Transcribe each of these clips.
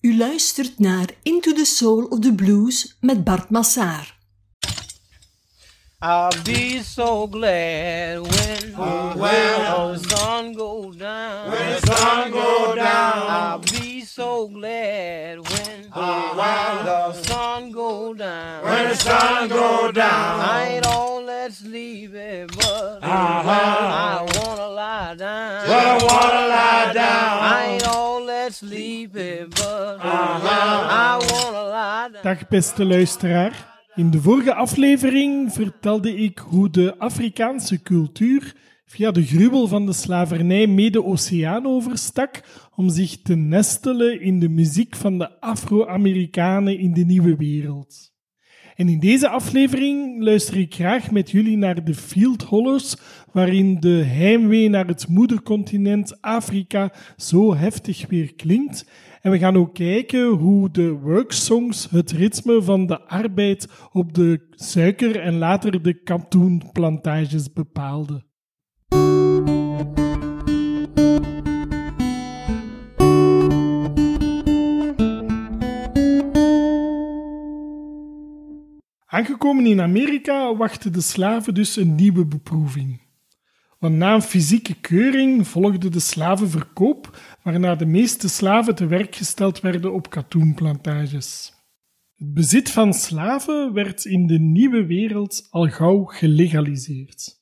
U luistert naar Into the Soul of the Blues met Bart Massaar. I'll be so glad when, Oh, well. the sun goes down. When the sun go down. I'll be so glad when Oh, well. the sun go down. When the sun go down. I ain't all that sleepy, but Uh-huh. I wanna lie down. But I wanna lie down. I ain't all that sleepy, but. I wanna lie down. Dag beste luisteraar. In de vorige aflevering vertelde ik hoe de Afrikaanse cultuur via de gruwel van de slavernij mee de oceaan overstak om zich te nestelen in de muziek van de Afro-Amerikanen in de nieuwe wereld. En in deze aflevering luister ik graag met jullie naar de Field Hollers, waarin de heimwee naar het moedercontinent Afrika zo heftig weer klinkt. En we gaan ook kijken hoe de worksongs het ritme van de arbeid op de suiker- en later de katoenplantages bepaalden. Aangekomen in Amerika wachten de slaven dus een nieuwe beproeving. Want na een fysieke keuring volgde de slavenverkoop, waarna de meeste slaven te werk gesteld werden op katoenplantages. Het bezit van slaven werd in de nieuwe wereld al gauw gelegaliseerd.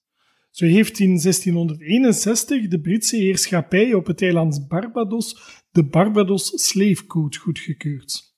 Zo heeft in 1661 de Britse heerschappij op het eiland Barbados de Barbados Slave Code goedgekeurd.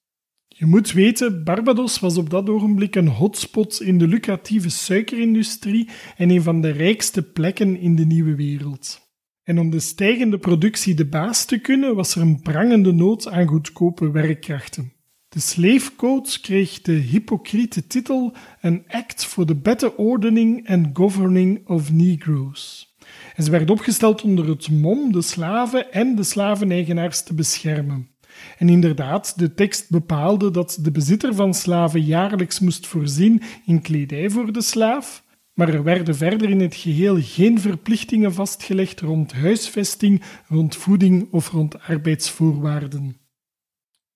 Je moet weten, Barbados was op dat ogenblik een hotspot in de lucratieve suikerindustrie en een van de rijkste plekken in de nieuwe wereld. En om de stijgende productie de baas te kunnen, was er een prangende nood aan goedkope werkkrachten. De Slave kreeg de hypocriete titel An Act for the Better Ordering and Governing of Negroes. En ze werd opgesteld onder het mom de slaven en de slaveneigenaars te beschermen. En inderdaad, de tekst bepaalde dat de bezitter van slaven jaarlijks moest voorzien in kledij voor de slaaf, maar er werden verder in het geheel geen verplichtingen vastgelegd rond huisvesting, rond voeding of rond arbeidsvoorwaarden.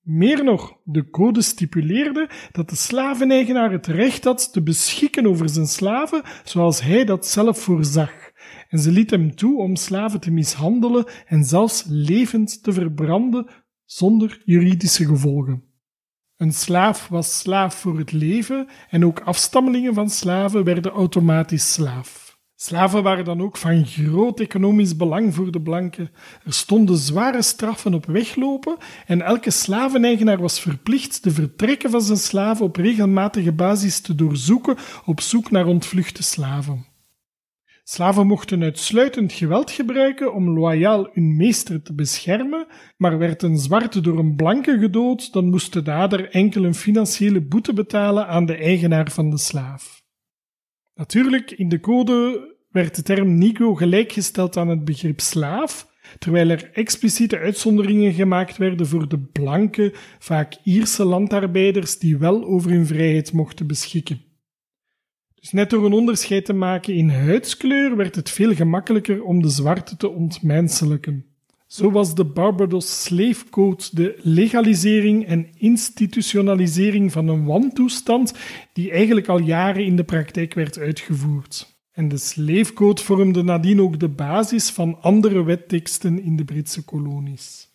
Meer nog, de code stipuleerde dat de slaveneigenaar het recht had te beschikken over zijn slaven zoals hij dat zelf voorzag, en ze liet hem toe om slaven te mishandelen en zelfs levend te verbranden zonder juridische gevolgen. Een slaaf was slaaf voor het leven en ook afstammelingen van slaven werden automatisch slaaf. Slaven waren dan ook van groot economisch belang voor de blanken. Er stonden zware straffen op weglopen en elke slaveneigenaar was verplicht de vertrekken van zijn slaven op regelmatige basis te doorzoeken op zoek naar ontvluchte slaven. Slaven mochten uitsluitend geweld gebruiken om loyaal hun meester te beschermen, maar werd een zwarte door een blanke gedood, dan moest de dader enkel een financiële boete betalen aan de eigenaar van de slaaf. Natuurlijk, in de code werd de term negro gelijkgesteld aan het begrip slaaf, terwijl er expliciete uitzonderingen gemaakt werden voor de blanke, vaak Ierse landarbeiders die wel over hun vrijheid mochten beschikken. Dus net door een onderscheid te maken in huidskleur werd het veel gemakkelijker om de zwarte te ontmenselijken. Zo was de Barbados Slave Code de legalisering en institutionalisering van een wantoestand die eigenlijk al jaren in de praktijk werd uitgevoerd. En de Slave Code vormde nadien ook de basis van andere wetteksten in de Britse kolonies.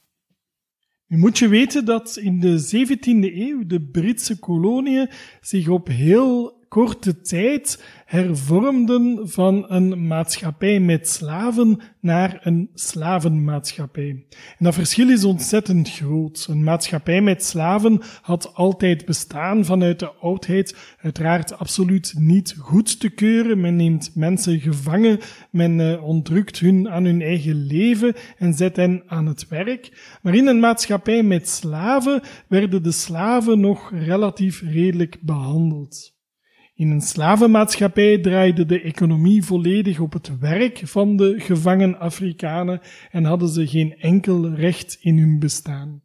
Nu moet je weten dat in de 17e eeuw de Britse koloniën zich op heel korte tijd hervormden van een maatschappij met slaven naar een slavenmaatschappij. En dat verschil is ontzettend groot. Een maatschappij met slaven had altijd bestaan vanuit de oudheid, uiteraard absoluut niet goed te keuren. Men neemt mensen gevangen, men uh, ontrukt hun aan hun eigen leven en zet hen aan het werk. Maar in een maatschappij met slaven werden de slaven nog relatief redelijk behandeld. In een slavenmaatschappij draaide de economie volledig op het werk van de gevangen Afrikanen en hadden ze geen enkel recht in hun bestaan.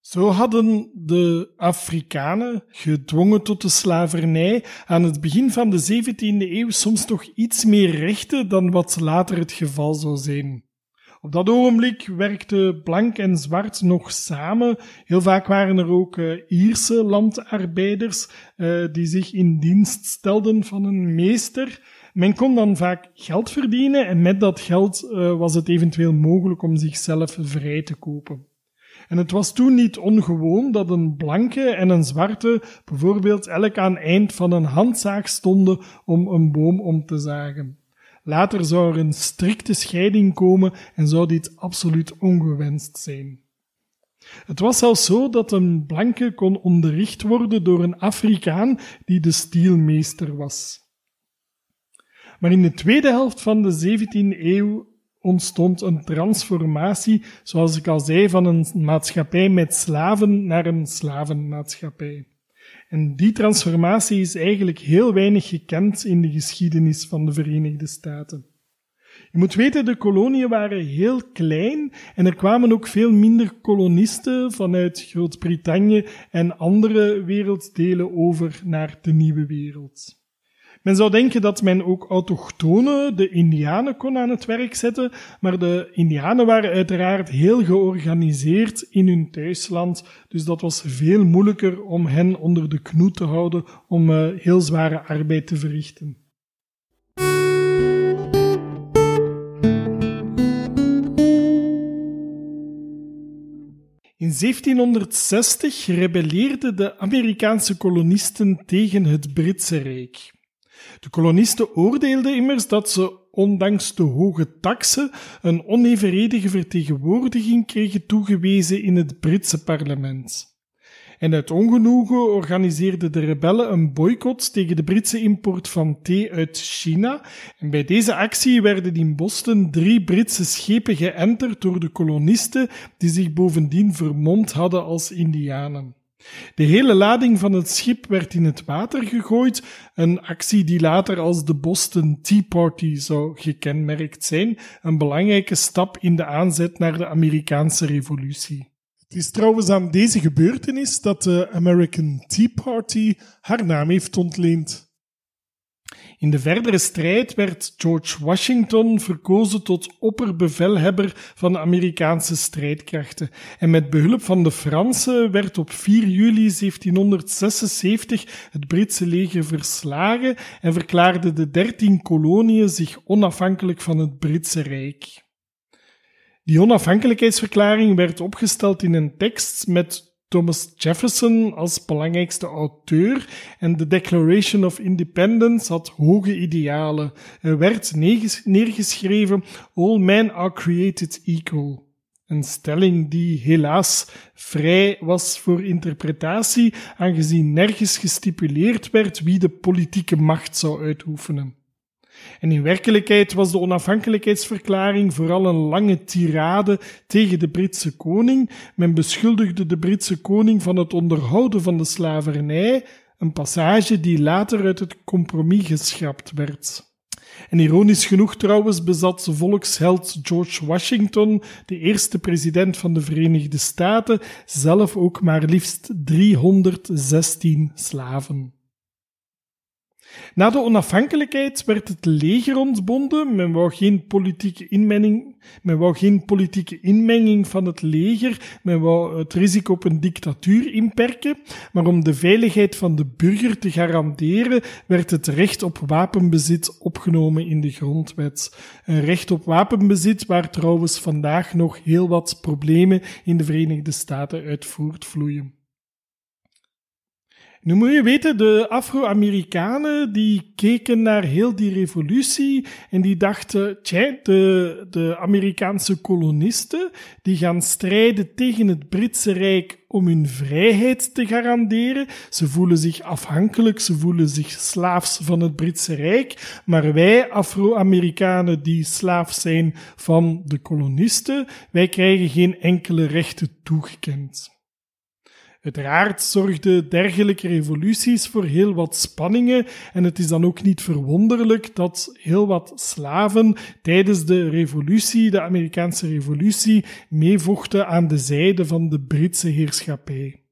Zo hadden de Afrikanen, gedwongen tot de slavernij, aan het begin van de 17e eeuw soms nog iets meer rechten dan wat later het geval zou zijn. Op dat ogenblik werkten blank en zwart nog samen. Heel vaak waren er ook uh, Ierse landarbeiders uh, die zich in dienst stelden van een meester. Men kon dan vaak geld verdienen en met dat geld uh, was het eventueel mogelijk om zichzelf vrij te kopen. En het was toen niet ongewoon dat een blanke en een zwarte bijvoorbeeld elk aan eind van een handzaag stonden om een boom om te zagen. Later zou er een strikte scheiding komen en zou dit absoluut ongewenst zijn. Het was zelfs zo dat een blanke kon onderricht worden door een Afrikaan die de stielmeester was. Maar in de tweede helft van de 17e eeuw ontstond een transformatie, zoals ik al zei, van een maatschappij met slaven naar een slavenmaatschappij. En die transformatie is eigenlijk heel weinig gekend in de geschiedenis van de Verenigde Staten. Je moet weten, de koloniën waren heel klein en er kwamen ook veel minder kolonisten vanuit Groot-Brittannië en andere werelddelen over naar de nieuwe wereld. Men zou denken dat men ook autochtonen, de Indianen, kon aan het werk zetten, maar de Indianen waren uiteraard heel georganiseerd in hun thuisland, dus dat was veel moeilijker om hen onder de knoe te houden om uh, heel zware arbeid te verrichten. In 1760 rebelleerden de Amerikaanse kolonisten tegen het Britse Rijk. De kolonisten oordeelden immers dat ze, ondanks de hoge taxen, een onevenredige vertegenwoordiging kregen toegewezen in het Britse parlement. En uit ongenoegen organiseerden de rebellen een boycott tegen de Britse import van thee uit China. En bij deze actie werden in Boston drie Britse schepen geënterd door de kolonisten, die zich bovendien vermomd hadden als Indianen. De hele lading van het schip werd in het water gegooid, een actie die later als de Boston Tea Party zou gekenmerkt zijn, een belangrijke stap in de aanzet naar de Amerikaanse revolutie. Het is trouwens aan deze gebeurtenis dat de American Tea Party haar naam heeft ontleend. In de verdere strijd werd George Washington verkozen tot opperbevelhebber van de Amerikaanse strijdkrachten. En met behulp van de Fransen werd op 4 juli 1776 het Britse leger verslagen en verklaarden de dertien koloniën zich onafhankelijk van het Britse Rijk. Die onafhankelijkheidsverklaring werd opgesteld in een tekst met Thomas Jefferson als belangrijkste auteur en de Declaration of Independence had hoge idealen. Er werd neergeschreven All men are created equal. Een stelling die helaas vrij was voor interpretatie, aangezien nergens gestipuleerd werd wie de politieke macht zou uitoefenen. En in werkelijkheid was de onafhankelijkheidsverklaring vooral een lange tirade tegen de Britse koning. Men beschuldigde de Britse koning van het onderhouden van de slavernij, een passage die later uit het compromis geschrapt werd. En ironisch genoeg trouwens bezat volksheld George Washington, de eerste president van de Verenigde Staten, zelf ook maar liefst 316 slaven. Na de onafhankelijkheid werd het leger ontbonden. Men wou geen politieke inmenging, men wou geen politieke inmenging van het leger. Men wou het risico op een dictatuur inperken. Maar om de veiligheid van de burger te garanderen, werd het recht op wapenbezit opgenomen in de grondwet. Een recht op wapenbezit waar trouwens vandaag nog heel wat problemen in de Verenigde Staten uit voortvloeien. Nu moet je weten, de Afro-Amerikanen die keken naar heel die revolutie en die dachten, tja, de, de Amerikaanse kolonisten die gaan strijden tegen het Britse Rijk om hun vrijheid te garanderen. Ze voelen zich afhankelijk, ze voelen zich slaafs van het Britse Rijk, maar wij Afro-Amerikanen die slaaf zijn van de kolonisten, wij krijgen geen enkele rechten toegekend. Uiteraard zorgden dergelijke revoluties voor heel wat spanningen en het is dan ook niet verwonderlijk dat heel wat slaven tijdens de revolutie, de Amerikaanse revolutie, meevochten aan de zijde van de Britse heerschappij.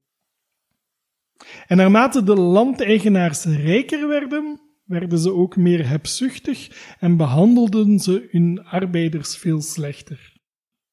En naarmate de landeigenaars rijker werden, werden ze ook meer hebzuchtig en behandelden ze hun arbeiders veel slechter.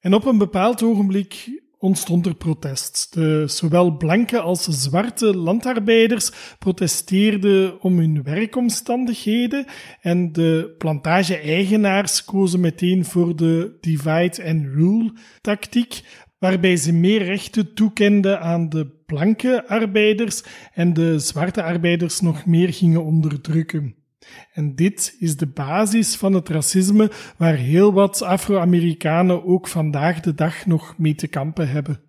En op een bepaald ogenblik ontstond er protest. De zowel blanke als zwarte landarbeiders protesteerden om hun werkomstandigheden en de plantage-eigenaars kozen meteen voor de divide-and-rule tactiek, waarbij ze meer rechten toekenden aan de blanke arbeiders en de zwarte arbeiders nog meer gingen onderdrukken. En dit is de basis van het racisme waar heel wat Afro-Amerikanen ook vandaag de dag nog mee te kampen hebben.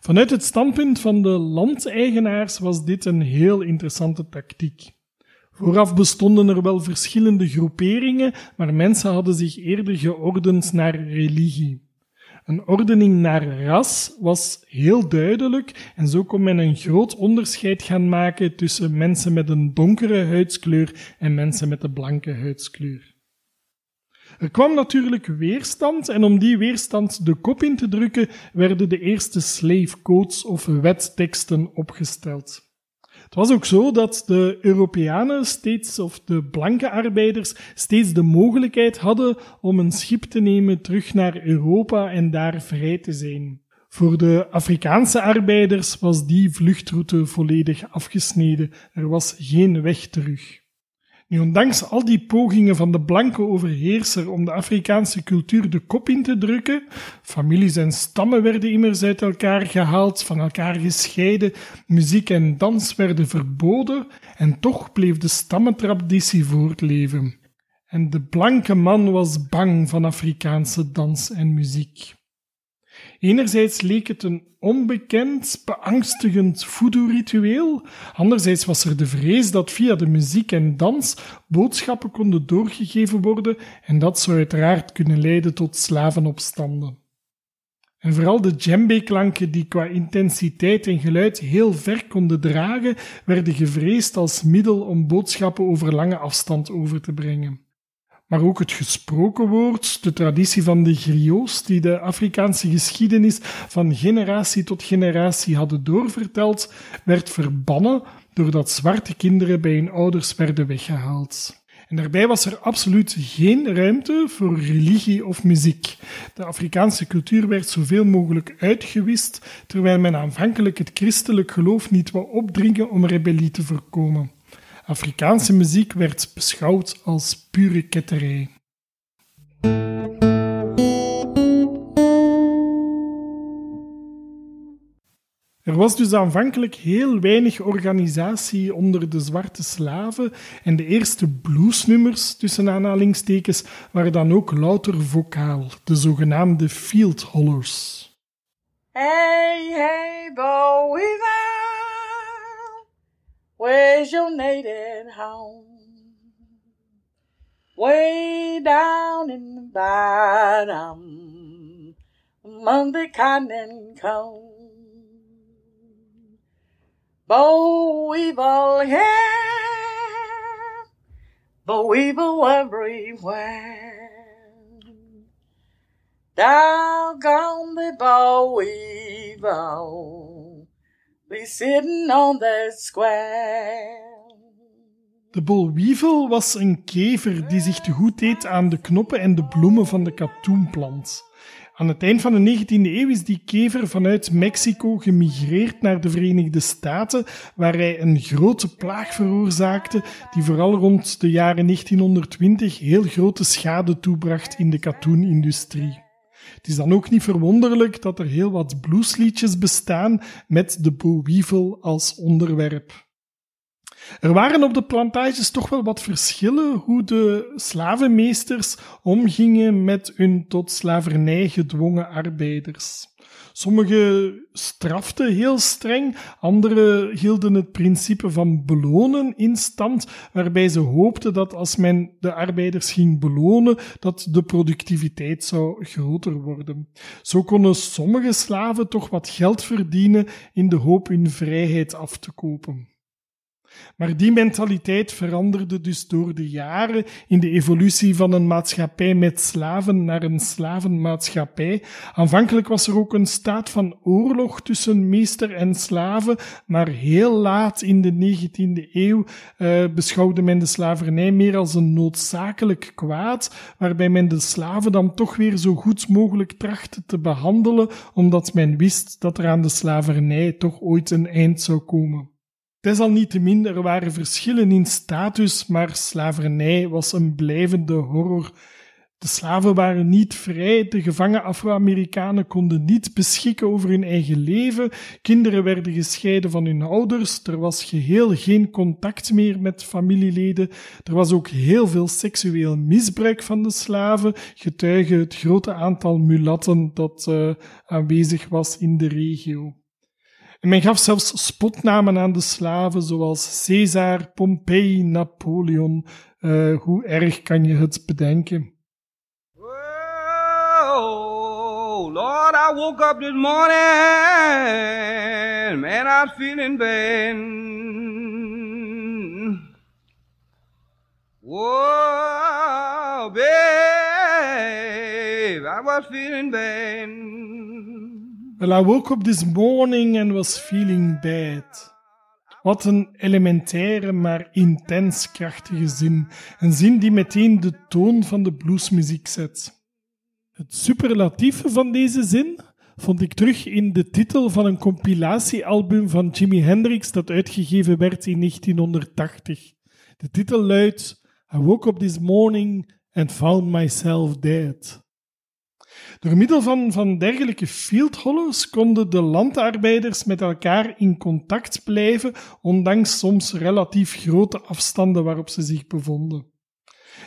Vanuit het standpunt van de landeigenaars was dit een heel interessante tactiek. Vooraf bestonden er wel verschillende groeperingen, maar mensen hadden zich eerder geordend naar religie. Een ordening naar ras was heel duidelijk en zo kon men een groot onderscheid gaan maken tussen mensen met een donkere huidskleur en mensen met een blanke huidskleur. Er kwam natuurlijk weerstand en om die weerstand de kop in te drukken werden de eerste slave codes of wetteksten opgesteld. Het was ook zo dat de Europeanen steeds, of de blanke arbeiders, steeds de mogelijkheid hadden om een schip te nemen terug naar Europa en daar vrij te zijn. Voor de Afrikaanse arbeiders was die vluchtroute volledig afgesneden. Er was geen weg terug. Nu, ondanks al die pogingen van de blanke overheerser om de Afrikaanse cultuur de kop in te drukken, families en stammen werden immers uit elkaar gehaald, van elkaar gescheiden, muziek en dans werden verboden, en toch bleef de stammentraditie voortleven. En de blanke man was bang van Afrikaanse dans en muziek. Enerzijds leek het een onbekend, beangstigend voodoo-ritueel. Anderzijds was er de vrees dat via de muziek en dans boodschappen konden doorgegeven worden en dat zou uiteraard kunnen leiden tot slavenopstanden. En vooral de djembe-klanken die qua intensiteit en geluid heel ver konden dragen, werden gevreesd als middel om boodschappen over lange afstand over te brengen maar ook het gesproken woord, de traditie van de griots, die de Afrikaanse geschiedenis van generatie tot generatie hadden doorverteld, werd verbannen doordat zwarte kinderen bij hun ouders werden weggehaald. En daarbij was er absoluut geen ruimte voor religie of muziek. De Afrikaanse cultuur werd zoveel mogelijk uitgewist, terwijl men aanvankelijk het christelijk geloof niet wou opdringen om rebellie te voorkomen. Afrikaanse muziek werd beschouwd als pure ketterij. Er was dus aanvankelijk heel weinig organisatie onder de zwarte slaven en de eerste bluesnummers, tussen aanhalingstekens, waren dan ook louter vocaal, de zogenaamde field hollers. Hey, hey, Bowie, Where's your native home? Way down in the bottom among the cotton cones. Bow weevil here, boll weevil everywhere. Doggone the boll weevil we sitting on the square. De bolwievel was een kever die zich te goed deed aan de knoppen en de bloemen van de katoenplant. Aan het eind van de 19e eeuw is die kever vanuit Mexico gemigreerd naar de Verenigde Staten, waar hij een grote plaag veroorzaakte die vooral rond de jaren 1920 heel grote schade toebracht in de katoenindustrie. Het is dan ook niet verwonderlijk dat er heel wat bluesliedjes bestaan met de boerwievel als onderwerp. Er waren op de plantages toch wel wat verschillen hoe de slavenmeesters omgingen met hun tot slavernij gedwongen arbeiders. Sommigen straften heel streng, anderen hielden het principe van belonen in stand, waarbij ze hoopten dat als men de arbeiders ging belonen, dat de productiviteit zou groter worden. Zo konden sommige slaven toch wat geld verdienen in de hoop hun vrijheid af te kopen. Maar die mentaliteit veranderde dus door de jaren in de evolutie van een maatschappij met slaven naar een slavenmaatschappij. Aanvankelijk was er ook een staat van oorlog tussen meester en slaven, maar heel laat in de 19e eeuw uh, beschouwde men de slavernij meer als een noodzakelijk kwaad, waarbij men de slaven dan toch weer zo goed mogelijk trachtte te behandelen, omdat men wist dat er aan de slavernij toch ooit een eind zou komen. Desalniettemin, er waren verschillen in status, maar slavernij was een blijvende horror. De slaven waren niet vrij, de gevangen Afro-Amerikanen konden niet beschikken over hun eigen leven, kinderen werden gescheiden van hun ouders, er was geheel geen contact meer met familieleden, er was ook heel veel seksueel misbruik van de slaven, getuige het grote aantal mulatten dat uh, aanwezig was in de regio. En men gaf zelfs spotnamen aan de slaven, zoals Caesar, Pompei, Napoleon. Uh, hoe erg kan je het bedenken? Oh, Lord, I woke up this morning, man, I was feeling bad. Whoa, babe, I was feeling bad. Well, I woke up this morning and was feeling bad. Wat een elementaire, maar intens krachtige zin. Een zin die meteen de toon van de bluesmuziek zet. Het superlatieve van deze zin vond ik terug in de titel van een compilatiealbum van Jimi Hendrix dat uitgegeven werd in 1980. De titel luidt I woke up this morning and found myself dead. Door middel van, van dergelijke field hollows konden de landarbeiders met elkaar in contact blijven, ondanks soms relatief grote afstanden waarop ze zich bevonden.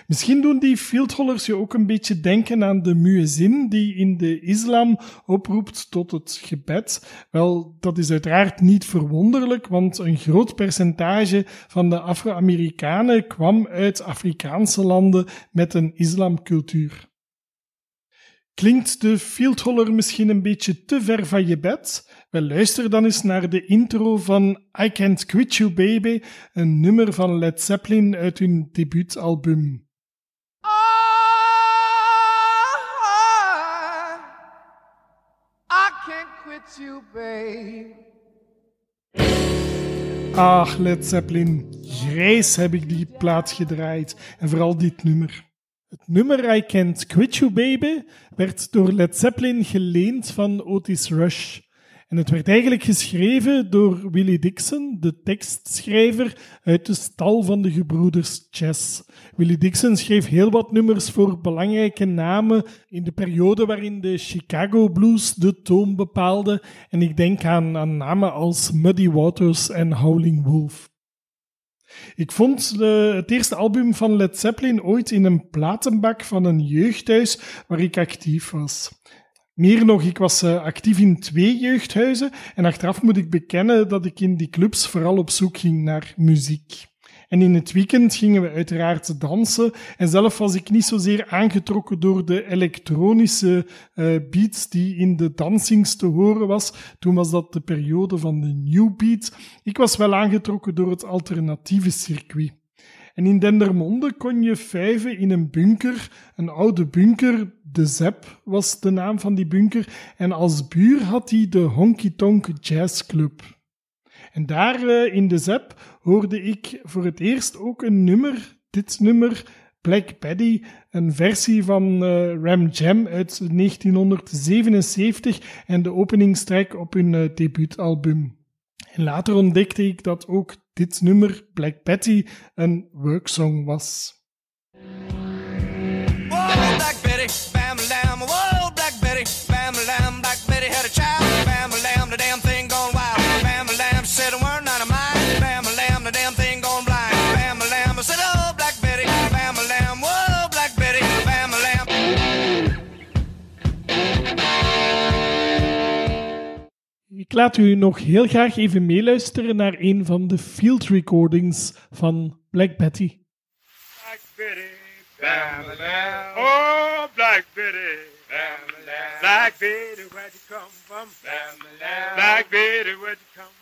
Misschien doen die fieldhollers je ook een beetje denken aan de muezzin die in de islam oproept tot het gebed. Wel, dat is uiteraard niet verwonderlijk, want een groot percentage van de Afro-Amerikanen kwam uit Afrikaanse landen met een islamcultuur. Klinkt de fieldholler misschien een beetje te ver van je bed? Wel, luister dan eens naar de intro van I Can't Quit You Baby, een nummer van Led Zeppelin uit hun debuutalbum. Ach, Led Zeppelin, grijs heb ik die plaat gedraaid en vooral dit nummer. Het nummer I Can't Quit You Baby werd door Led Zeppelin geleend van Otis Rush. En het werd eigenlijk geschreven door Willie Dixon, de tekstschrijver uit de stal van de gebroeders Chess. Willie Dixon schreef heel wat nummers voor belangrijke namen in de periode waarin de Chicago Blues de toon bepaalde. En ik denk aan, aan namen als Muddy Waters en Howling Wolf. Ik vond de, het eerste album van Led Zeppelin ooit in een platenbak van een jeugdhuis waar ik actief was. Meer nog, ik was uh, actief in twee jeugdhuizen en achteraf moet ik bekennen dat ik in die clubs vooral op zoek ging naar muziek. En in het weekend gingen we uiteraard dansen. En zelf was ik niet zozeer aangetrokken door de elektronische uh, beats die in de dansings te horen was. Toen was dat de periode van de new beat. Ik was wel aangetrokken door het alternatieve circuit. En in Dendermonde kon je vijven in een bunker, een oude bunker. De Zep was de naam van die bunker. En als buur had hij de Honky Tonk Jazz Club. En daar uh, in de Zep hoorde ik voor het eerst ook een nummer, dit nummer, Black Betty, een versie van uh, Ram Jam uit 1977 en de openingstrek op hun uh, debuutalbum. En later ontdekte ik dat ook dit nummer, Black Betty, een worksong was. Betty, Ik laat u nog heel graag even meeluisteren naar een van de field recordings van Black Betty. Black Betty, bam, lam. Oh, Black Betty, bam. Black Betty, where'd you come from? Bam. Black Betty, where'd you come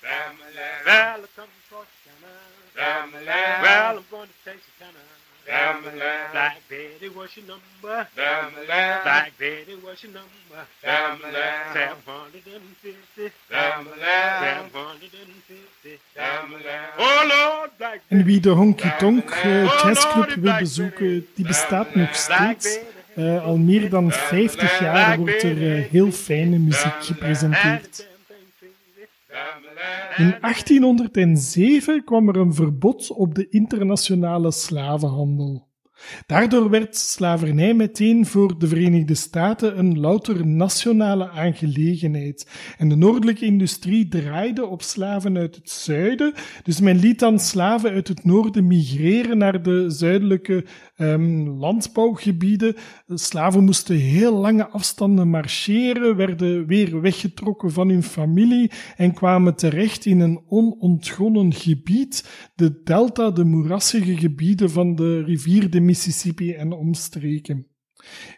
from? Well, I come from Corsicana. Well, I'm going to Texarkana. Bamalam. Black Betty, what's your number? Bamalam. Black Betty, what's your number? Bamalam. Seven hundred and fifty. Bamalam. Seven hundred and fifty. Bamalam. Oh Lord, Black En wie de Honky. Tonk eh, Oh, Jazzclub wil bezoeken, die bestaat nog steeds. Eh, al meer dan 50 jaar wordt er eh, heel fijne muziek gepresenteerd. In 1807 kwam er een verbod op de internationale slavenhandel. Daardoor werd slavernij meteen voor de Verenigde Staten een louter nationale aangelegenheid. En de noordelijke industrie draaide op slaven uit het zuiden, dus men liet dan slaven uit het noorden migreren naar de zuidelijke ehm, landbouwgebieden. De slaven moesten heel lange afstanden marcheren, werden weer weggetrokken van hun familie en kwamen terecht in een onontgonnen gebied, de delta, de moerassige gebieden van de rivier de Mississippi en omstreken.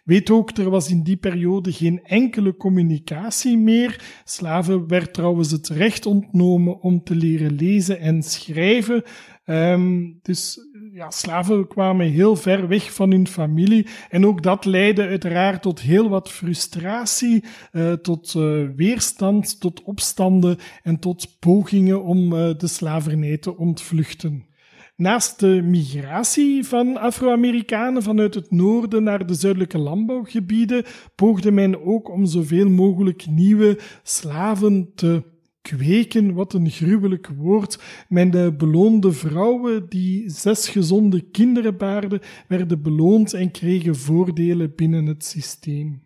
Weet ook, er was in die periode geen enkele communicatie meer. Slaven werd trouwens het recht ontnomen om te leren lezen en schrijven. Ehm, dus ja, slaven kwamen heel ver weg van hun familie. En ook dat leidde uiteraard tot heel wat frustratie, eh, tot eh, weerstand, tot opstanden en tot pogingen om eh, de slavernij te ontvluchten. Naast de migratie van Afro-Amerikanen vanuit het noorden naar de zuidelijke landbouwgebieden poogde men ook om zoveel mogelijk nieuwe slaven te kweken, wat een gruwelijk woord. Men eh, beloonde vrouwen die zes gezonde kinderen baarden, werden beloond en kregen voordelen binnen het systeem.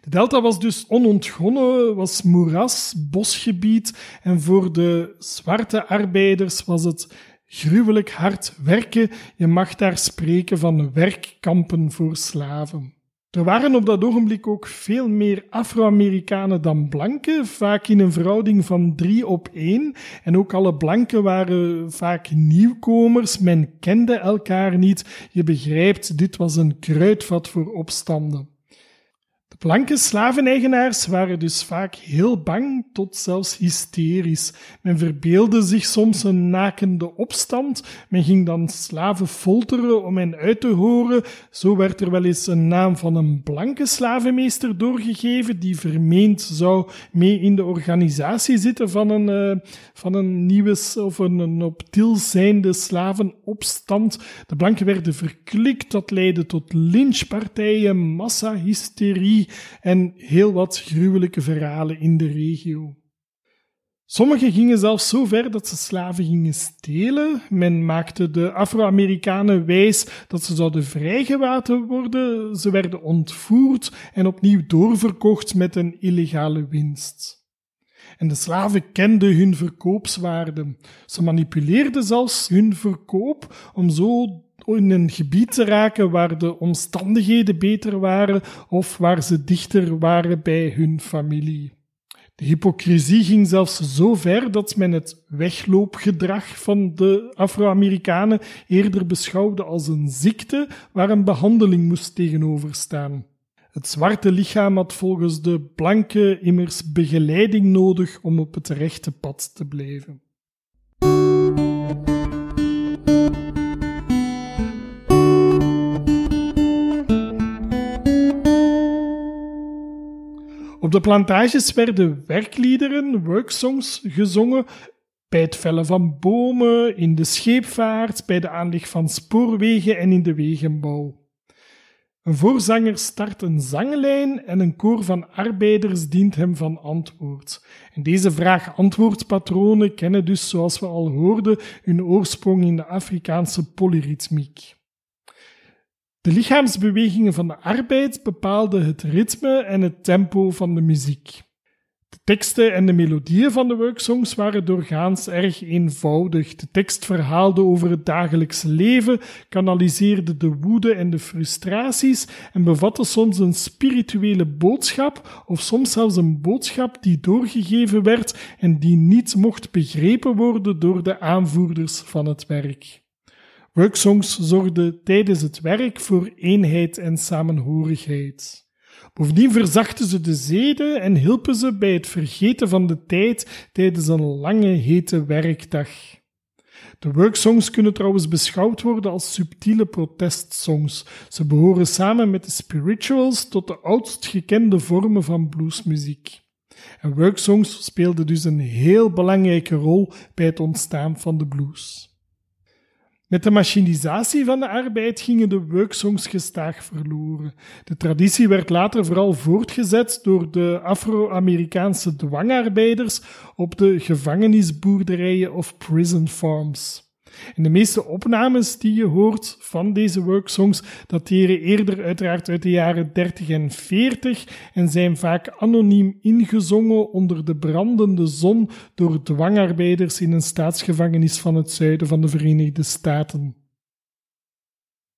De delta was dus onontgonnen, was moeras, bosgebied en voor de zwarte arbeiders was het gruwelijk hard werken. Je mag daar spreken van werkkampen voor slaven. Er waren op dat ogenblik ook veel meer Afro-Amerikanen dan blanken, vaak in een verhouding van drie op één. En ook alle blanken waren vaak nieuwkomers, men kende elkaar niet. Je begrijpt, dit was een kruidvat voor opstanden. Blanke slaveneigenaars waren dus vaak heel bang tot zelfs hysterisch. Men verbeelde zich soms een nakende opstand. Men ging dan slaven folteren om hen uit te horen. Zo werd er wel eens een naam van een blanke slavenmeester doorgegeven die vermeend zou mee in de organisatie zitten van een, eh, van een nieuwe of een, een op til zijnde slavenopstand. De blanken werden verklikt, dat leidde tot lynchpartijen, massahysterie en heel wat gruwelijke verhalen in de regio. Sommigen gingen zelfs zo ver dat ze slaven gingen stelen. Men maakte de Afro-Amerikanen wijs dat ze zouden vrijgelaten worden. Ze werden ontvoerd en opnieuw doorverkocht met een illegale winst. En de slaven kenden hun verkoopswaarde. Ze manipuleerden zelfs hun verkoop om zo in een gebied te raken waar de omstandigheden beter waren of waar ze dichter waren bij hun familie. De hypocrisie ging zelfs zo ver dat men het wegloopgedrag van de Afro-Amerikanen eerder beschouwde als een ziekte waar een behandeling moest tegenover staan. Het zwarte lichaam had volgens de blanke immers begeleiding nodig om op het rechte pad te blijven. De plantages werden werkliederen, worksongs, gezongen bij het vellen van bomen, in de scheepvaart, bij de aanleg van spoorwegen en in de wegenbouw. Een voorzanger start een zanglijn en een koor van arbeiders dient hem van antwoord. Deze vraag-antwoordpatronen kennen dus, zoals we al hoorden, hun oorsprong in de Afrikaanse polyritmiek. De lichaamsbewegingen van de arbeid bepaalden het ritme en het tempo van de muziek. De teksten en de melodieën van de worksongs waren doorgaans erg eenvoudig. De tekst verhaalde over het dagelijkse leven, kanaliseerde de woede en de frustraties en bevatte soms een spirituele boodschap of soms zelfs een boodschap die doorgegeven werd en die niet mocht begrepen worden door de aanvoerders van het werk. Worksongs zorgden tijdens het werk voor eenheid en samenhorigheid. Bovendien verzachten ze de zeden en hielpen ze bij het vergeten van de tijd tijdens een lange hete werkdag. De worksongs kunnen trouwens beschouwd worden als subtiele protestsongs. Ze behoren samen met de spirituals tot de oudst gekende vormen van bluesmuziek. En worksongs speelden dus een heel belangrijke rol bij het ontstaan van de blues. Met de machinisatie van de arbeid gingen de worksongs gestaag verloren. De traditie werd later vooral voortgezet door de Afro-Amerikaanse dwangarbeiders op de gevangenisboerderijen of prison farms. De meeste opnames die je hoort van deze worksongs dateren eerder uiteraard uit de jaren 30 en 40 en zijn vaak anoniem ingezongen onder de brandende zon door dwangarbeiders in een staatsgevangenis van het zuiden van de Verenigde Staten.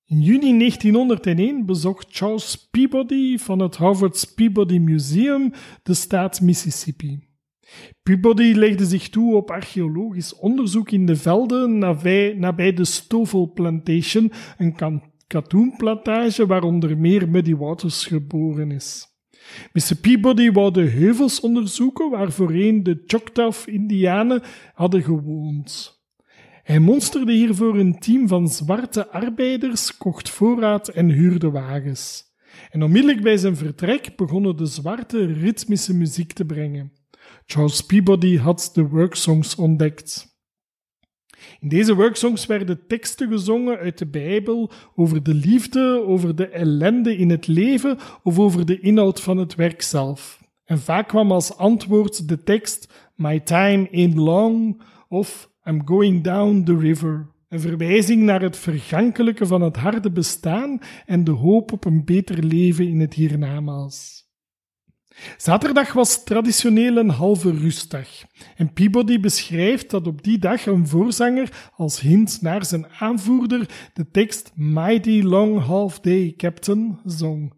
In juni 1901 bezocht Charles Peabody van het Harvard Peabody Museum de staat Mississippi. Peabody legde zich toe op archeologisch onderzoek in de velden nabij, de Stovall Plantation, een katoenplantage waar onder meer Muddy Waters geboren is. Mr. Peabody wou de heuvels onderzoeken waar voorheen de Choctaw-Indianen hadden gewoond. Hij monsterde hiervoor een team van zwarte arbeiders, kocht voorraad en huurde wagens. En onmiddellijk bij zijn vertrek begonnen de zwarte ritmische muziek te brengen. Charles Peabody had de worksongs ontdekt. In deze worksongs werden teksten gezongen uit de Bijbel over de liefde, over de ellende in het leven of over de inhoud van het werk zelf. En vaak kwam als antwoord de tekst My time ain't long of I'm going down the river. Een verwijzing naar het vergankelijke van het harde bestaan en de hoop op een beter leven in het hiernamaals. Zaterdag was traditioneel een halve rustdag. En Peabody beschrijft dat op die dag een voorzanger als hint naar zijn aanvoerder de tekst Mighty Long Half Day Captain zong.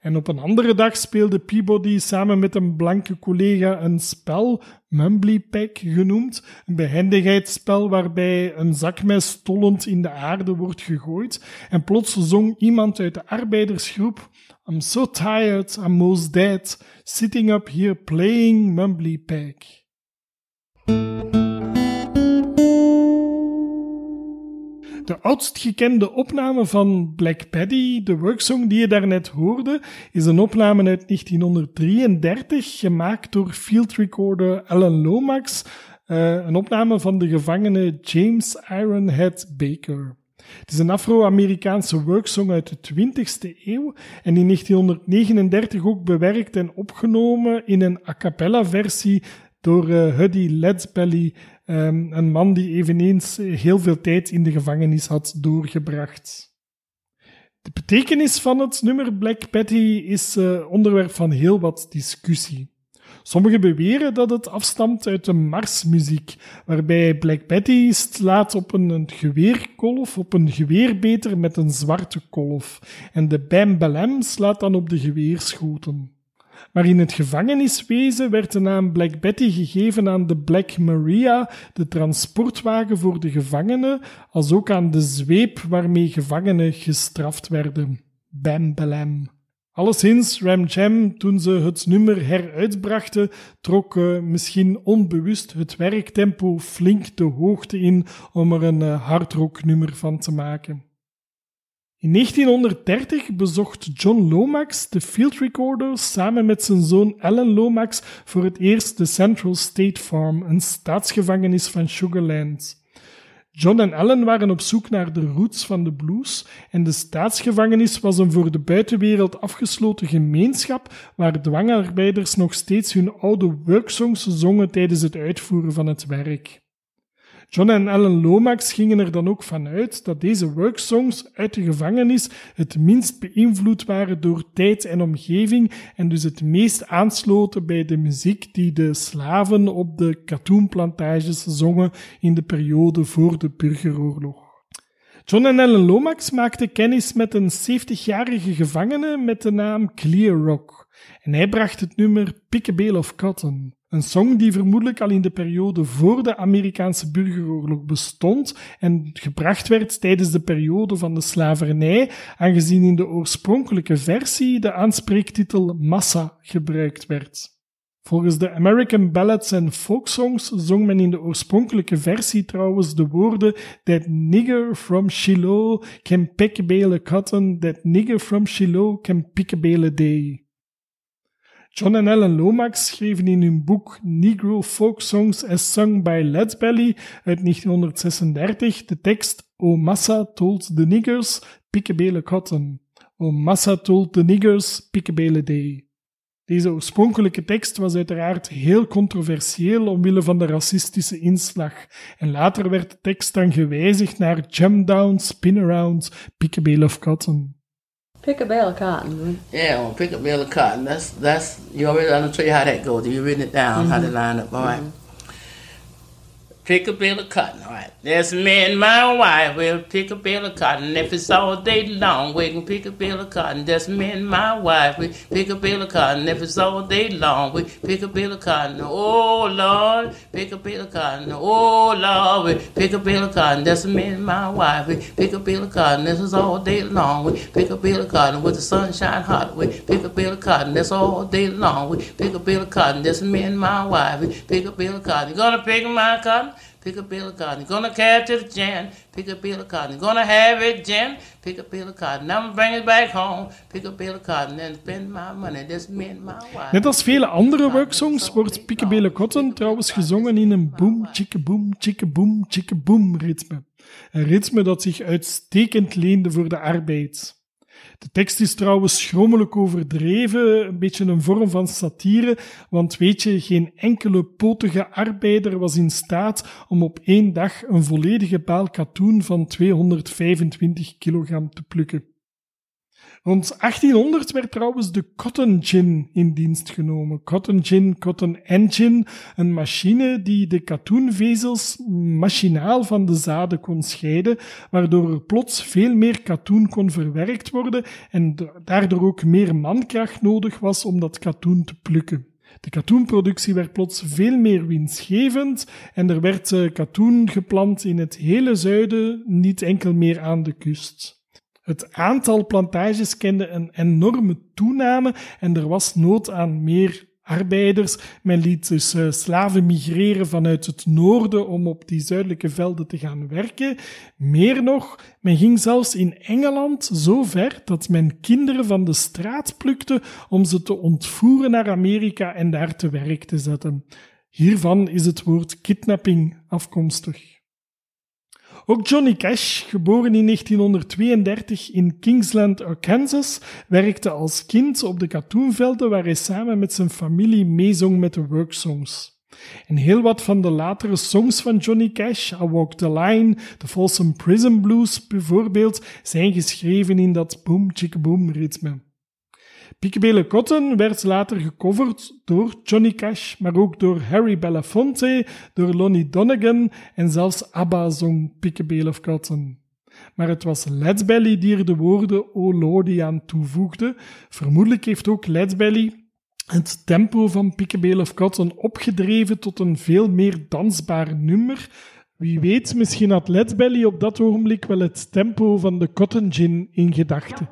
En op een andere dag speelde Peabody samen met een blanke collega een spel, Mumbly Pack genoemd, een behendigheidsspel waarbij een zakmes stollend in de aarde wordt gegooid. En plots zong iemand uit de arbeidersgroep I'm so tired, I'm most dead, sitting up here playing Mumbly Pack. De oudst gekende opname van Black Paddy, de worksong die je daarnet hoorde, is een opname uit 1933, gemaakt door field recorder Alan Lomax, uh, een opname van de gevangene James Ironhead Baker. Het is een Afro-Amerikaanse worksong uit de 20e eeuw en in 1939 ook bewerkt en opgenomen in een a cappella versie door uh, Huddy Ledsbelly, um, een man die eveneens heel veel tijd in de gevangenis had doorgebracht. De betekenis van het nummer Black Patty is uh, onderwerp van heel wat discussie. Sommigen beweren dat het afstamt uit de marsmuziek, waarbij Black Betty slaat op een geweerkolf, op een geweerbeter met een zwarte kolf, en de Bam Balam slaat dan op de geweerschoten. Maar in het gevangeniswezen werd de naam Black Betty gegeven aan de Black Maria, de transportwagen voor de gevangenen, als ook aan de zweep waarmee gevangenen gestraft werden. Bam Balam. Alleszins, Ram Jam, toen ze het nummer heruitbrachten, trok uh, misschien onbewust het werktempo flink de hoogte in om er een uh, hardrocknummer van te maken. In 1930 bezocht John Lomax de field recorder samen met zijn zoon Alan Lomax voor het eerst de Central State Farm, een staatsgevangenis van Sugarland. John en Ellen waren op zoek naar de roots van de blues en de staatsgevangenis was een voor de buitenwereld afgesloten gemeenschap waar dwangarbeiders nog steeds hun oude worksongs zongen tijdens het uitvoeren van het werk. John en Ellen Lomax gingen er dan ook vanuit dat deze worksongs uit de gevangenis het minst beïnvloed waren door tijd en omgeving en dus het meest aansloten bij de muziek die de slaven op de katoenplantages zongen in de periode voor de burgeroorlog. John en Ellen Lomax maakten kennis met een 70-jarige gevangene met de naam Clear Rock en hij bracht het nummer Pick a Bale of Cotton. Een song die vermoedelijk al in de periode voor de Amerikaanse burgeroorlog bestond en gebracht werd tijdens de periode van de slavernij, aangezien in de oorspronkelijke versie de aanspreektitel Massa gebruikt werd. Volgens de American Ballads and Folksongs zong men in de oorspronkelijke versie trouwens de woorden That nigger from Shiloh can pick a bale cotton, that nigger from Shiloh can pick a bale day. John en Ellen Lomax schreven in hun boek Negro Folk Songs as Sung by Belly uit 1936 de tekst O Massa told the niggers, of cotton. O Massa told the niggers, of day. Deze oorspronkelijke tekst was uiteraard heel controversieel omwille van de racistische inslag. En later werd de tekst dan gewijzigd naar Jump Down, Spin Around, Bale of Cotton. Pick a bale of cotton. Yeah, well, pick a bale of cotton. That's that's you already. I'm gonna tell you how that goes. You written it down, how to mm-hmm. line up. All right. Mm-hmm. Pick a bale of cotton, all right. There's me and my wife, we'll pick a bale of cotton. If it's all day long, we can pick a bale of cotton. There's me and my wife, we pick a bale of cotton. If it's all day long, we pick a bale of cotton. Oh Lord, pick a bale of cotton. Oh Lord, we pick a bale of cotton. There's me and my wife, we pick a bale of cotton. This is all day long, we pick a bale of cotton. With the sunshine hot, we pick a bale of cotton. That's all day long, we pick a bale of cotton. There's me and my wife, we pick a bale of cotton. You gonna pick my cotton? Pick a bill of cotton. Gonna carry it gin. Pick a bill of cotton. Gonna have it, gin. Pick a bill of cotton. I'm bring it back home. Pick a bill of cotton and spend my money. That's me and my wife. Net als vele andere worksongs wordt Pickabele Cotton trouwens gezongen in een boom, chicka boom, chicka boom, chicka boom ritme. Een ritme dat zich uitstekend leende voor de arbeid. De tekst is trouwens schrommelijk overdreven, een beetje een vorm van satire, want weet je, geen enkele potige arbeider was in staat om op één dag een volledige baal katoen van 225 kilogram te plukken. Rond 1800 werd trouwens de cotton gin in dienst genomen. Cotton gin, cotton engine, een machine die de katoenvezels machinaal van de zaden kon scheiden, waardoor er plots veel meer katoen kon verwerkt worden en daardoor ook meer mankracht nodig was om dat katoen te plukken. De katoenproductie werd plots veel meer winstgevend en er werd eh, katoen geplant in het hele zuiden, niet enkel meer aan de kust. Het aantal plantages kende een enorme toename en er was nood aan meer arbeiders. Men liet dus uh, slaven migreren vanuit het noorden om op die zuidelijke velden te gaan werken. Meer nog, men ging zelfs in Engeland zo ver dat men kinderen van de straat plukte om ze te ontvoeren naar Amerika en daar te werk te zetten. Hiervan is het woord kidnapping afkomstig. Ook Johnny Cash, geboren in 1932 in Kingsland, Arkansas, werkte als kind op de katoenvelden waar hij samen met zijn familie meezong met de worksongs. En heel wat van de latere songs van Johnny Cash, I Walk the Line, The Folsom Prison Blues bijvoorbeeld, zijn geschreven in dat boom chicka boom ritme. Picabelle Cotton werd later gecoverd door Johnny Cash, maar ook door Harry Belafonte, door Lonnie Donegan en zelfs ABBA zong Picabelle of Cotton. Maar het was Led Belly die er de woorden Oh Lordy aan toevoegde. Vermoedelijk heeft ook Led Belly het tempo van Picabelle of Cotton opgedreven tot een veel meer dansbaar nummer, wie weet, misschien had Led Belly op dat ogenblik wel het tempo van de Cotton Gin in gedachten.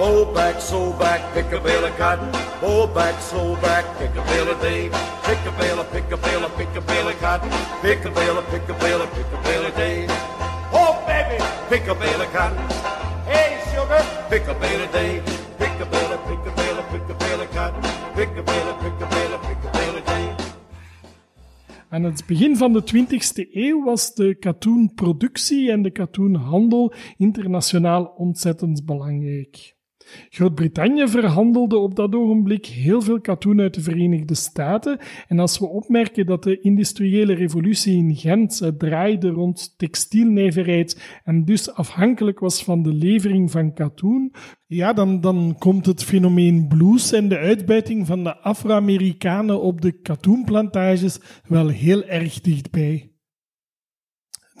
Pull back, so back, pick a bale of cotton. Back, so back, pick a bale of day. Pick a bale pick a bale pick a bale of cotton. Pick a bale pick a bale pick a bale day. Oh, baby, pick a bale of. Hey, sugar, pick a bale of day. Pick a bale pick a bale pick a bale of. Pick a bale pick a bale pick a bale day. Aan het begin van de 20e eeuw was de katoenproductie en de katoenhandel internationaal ontzettend belangrijk. Groot-Brittannië verhandelde op dat ogenblik heel veel katoen uit de Verenigde Staten. En als we opmerken dat de industriële revolutie in Gent draaide rond textielnijverheid en dus afhankelijk was van de levering van katoen, ja, dan, dan komt het fenomeen blues en de uitbuiting van de Afro-Amerikanen op de katoenplantages wel heel erg dichtbij.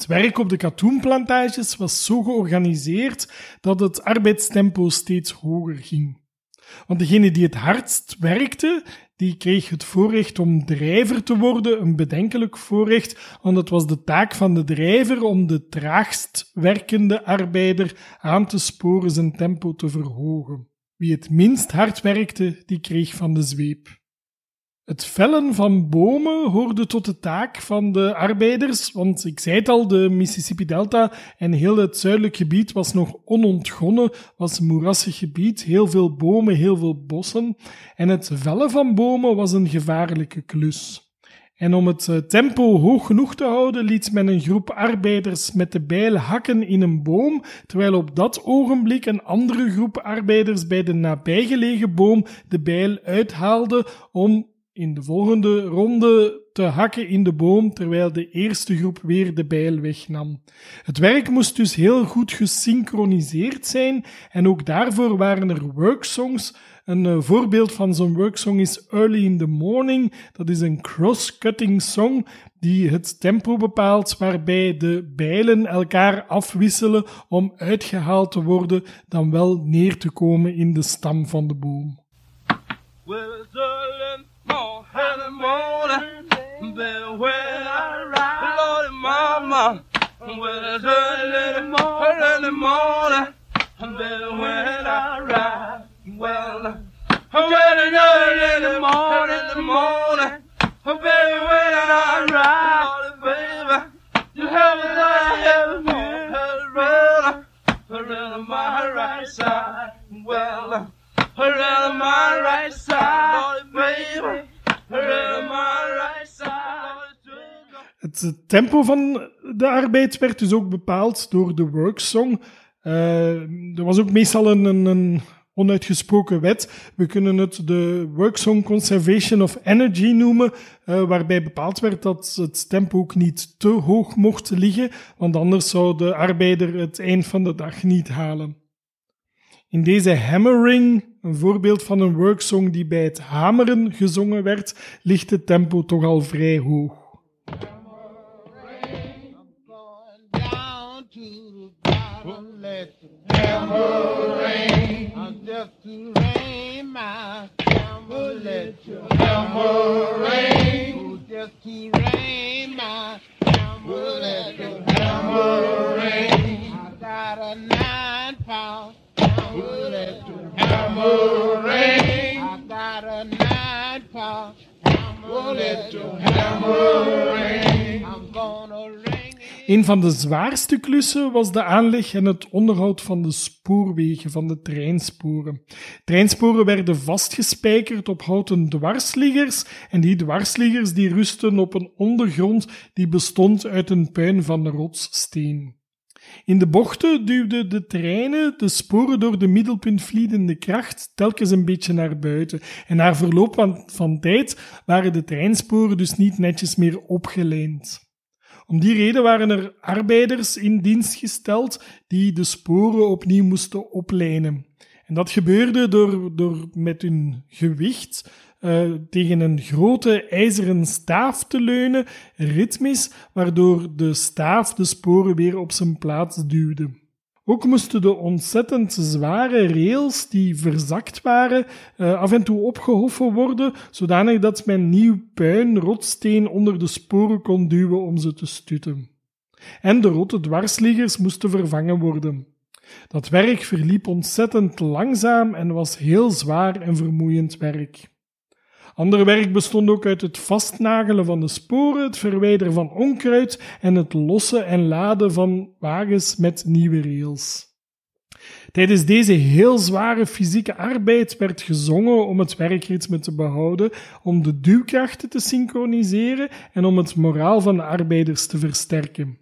Het werk op de katoenplantages was zo georganiseerd dat het arbeidstempo steeds hoger ging. Want degene die het hardst werkte, die kreeg het voorrecht om drijver te worden, een bedenkelijk voorrecht, want het was de taak van de drijver om de traagst werkende arbeider aan te sporen zijn tempo te verhogen. Wie het minst hard werkte, die kreeg van de zweep. Het vellen van bomen hoorde tot de taak van de arbeiders, want ik zei het al, de Mississippi Delta en heel het zuidelijk gebied was nog onontgonnen, was een moerassig gebied, heel veel bomen, heel veel bossen. En het vellen van bomen was een gevaarlijke klus. En om het eh, tempo hoog genoeg te houden, liet men een groep arbeiders met de bijl hakken in een boom, terwijl op dat ogenblik een andere groep arbeiders bij de nabijgelegen boom de bijl uithaalde om in de volgende ronde te hakken in de boom, terwijl de eerste groep weer de bijl wegnam. Het werk moest dus heel goed gesynchroniseerd zijn en ook daarvoor waren er worksongs. Een uh, voorbeeld van zo'n worksong is Early in the Morning. Dat is een cross-cutting song die het tempo bepaalt waarbij de bijlen elkaar afwisselen om uitgehaald te worden, dan wel neer te komen in de stam van de boom. More in morning than when I ride. Lordy mama, when it's early in the morning, early in the morning than when I ride. Well, when it's early in the morning, in the morning, baby, when I ride, Lordy, baby, you have me there, have me around, around my right side. Well, around my right side, Het tempo van de arbeid werd dus ook bepaald door de worksong. Uh, er was ook meestal een, een, een, onuitgesproken wet. We kunnen het de Worksong Conservation of Energy noemen, uh, waarbij bepaald werd dat het tempo ook niet te hoog mocht liggen, want anders zou de arbeider het eind van de dag niet halen. In deze hammering, een voorbeeld van een worksong die bij het hameren gezongen werd, ligt het tempo toch al vrij hoog. I'm gonna ring Een van de zwaarste klussen was de aanleg en het onderhoud van de spoorwegen, van de treinsporen. Treinsporen werden vastgespijkerd op houten dwarsliggers en die dwarsliggers die rusten op een ondergrond die bestond uit een puin van rotssteen. In de bochten duwden de treinen de sporen door de middelpuntvliedende kracht telkens een beetje naar buiten. En na verloop van, van tijd waren de treinsporen dus niet netjes meer opgelijnd. Om die reden waren er arbeiders in dienst gesteld die de sporen opnieuw moesten oplijnen. En dat gebeurde door, door met hun gewicht uh, tegen een grote ijzeren staaf te leunen, ritmisch, waardoor de staaf de sporen weer op zijn plaats duwde. Ook moesten de ontzettend zware rails die verzakt waren uh, af en toe opgehoffen worden, zodanig dat men nieuw puin, rotsteen onder de sporen kon duwen om ze te stutten. En de rotte dwarsliggers moesten vervangen worden. Dat werk verliep ontzettend langzaam en was heel zwaar en vermoeiend werk. Ander werk bestond ook uit het vastnagelen van de sporen, het verwijderen van onkruid en het lossen en laden van wagens met nieuwe rails. Tijdens deze heel zware fysieke arbeid werd gezongen om het werkritme te behouden, om de duwkrachten te synchroniseren en om het moraal van de arbeiders te versterken.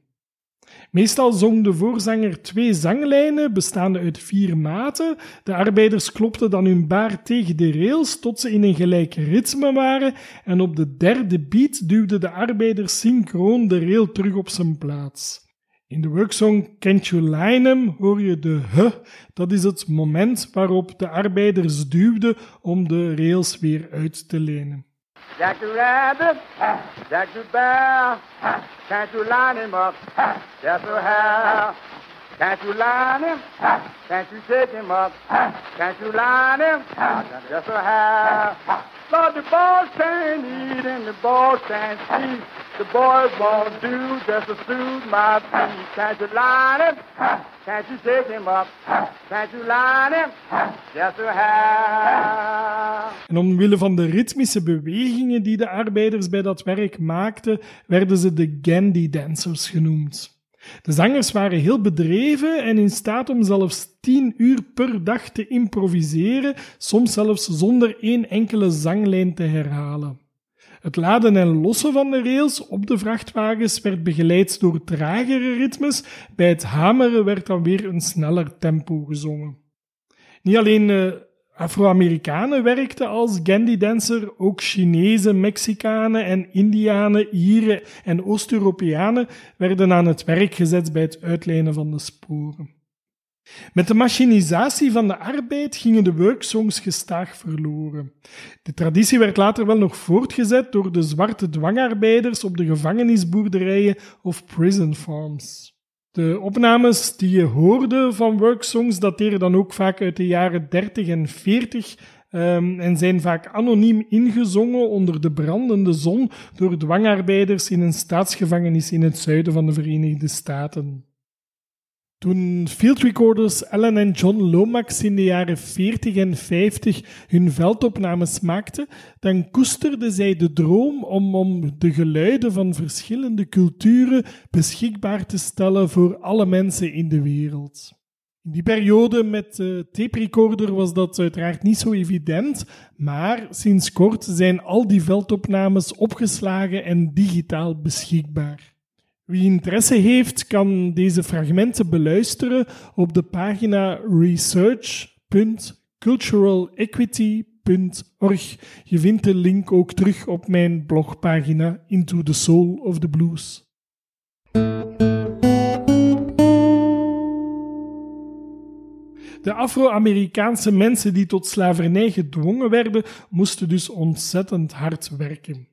Meestal zong de voorzanger twee zanglijnen, bestaande uit vier maten. De arbeiders klopten dan hun baar tegen de rails tot ze in een gelijk ritme waren en op de derde beat duwde de arbeider synchroon de rail terug op zijn plaats. In de worksong Can't You Line hoor je de h. Dat is het moment waarop de arbeiders duwden om de rails weer uit te lenen. The rabbit, the bear, can't you line him up? Just so how? Can't you line him? Can't you take him up? Can't you line him? Just so how? Lord, the boys can't eat and the boys can't sleep. The boys won't do just to soothe my feet. Can't you line him? Can't you take him up? Can't you line him? Just how? En omwille van de ritmische bewegingen die de arbeiders bij dat werk maakten, werden ze de Gandhi Dancers genoemd. De zangers waren heel bedreven en in staat om zelfs tien uur per dag te improviseren, soms zelfs zonder één enkele zanglijn te herhalen. Het laden en lossen van de rails op de vrachtwagens werd begeleid door tragere ritmes, bij het hameren werd dan weer een sneller tempo gezongen. Niet alleen eh, Afro-Amerikanen werkten als Gandhi-dancer, ook Chinezen, Mexicanen en Indianen, Ieren en Oost-Europeanen werden aan het werk gezet bij het uitlijnen van de sporen. Met de machinisatie van de arbeid gingen de worksongs gestaag verloren. De traditie werd later wel nog voortgezet door de zwarte dwangarbeiders op de gevangenisboerderijen of prison farms. De opnames die je hoorde van worksongs dateren dan ook vaak uit de jaren 30 en 40 ehm, en zijn vaak anoniem ingezongen onder de brandende zon door dwangarbeiders in een staatsgevangenis in het zuiden van de Verenigde Staten. Toen field recorders Ellen en John Lomax in de jaren 40 en 50 hun veldopnames maakten, dan koesterden zij de droom om, om de geluiden van verschillende culturen beschikbaar te stellen voor alle mensen in de wereld. In die periode met de tape recorder was dat uiteraard niet zo evident, maar sinds kort zijn al die veldopnames opgeslagen en digitaal beschikbaar. Wie interesse heeft, kan deze fragmenten beluisteren op de pagina research.culturalequity.org. Je vindt de link ook terug op mijn blogpagina Into the Soul of the Blues. De Afro-Amerikaanse mensen die tot slavernij gedwongen werden, moesten dus ontzettend hard werken.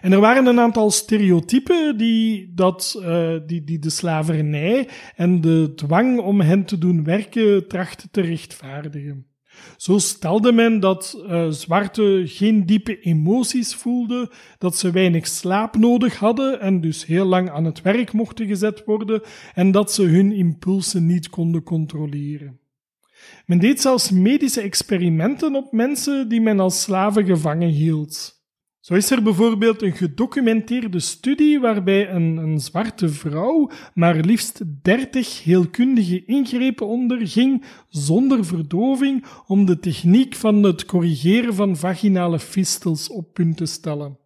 En er waren een aantal stereotypen die, dat, uh, die, die de slavernij en de dwang om hen te doen werken trachten te rechtvaardigen. Zo stelde men dat uh, zwarte geen diepe emoties voelden, dat ze weinig slaap nodig hadden en dus heel lang aan het werk mochten gezet worden en dat ze hun impulsen niet konden controleren. Men deed zelfs medische experimenten op mensen die men als slaven gevangen hield. Zo is er bijvoorbeeld een gedocumenteerde studie waarbij een, een zwarte vrouw maar liefst 30 heelkundige ingrepen onderging zonder verdoving om de techniek van het corrigeren van vaginale fistels op punt te stellen.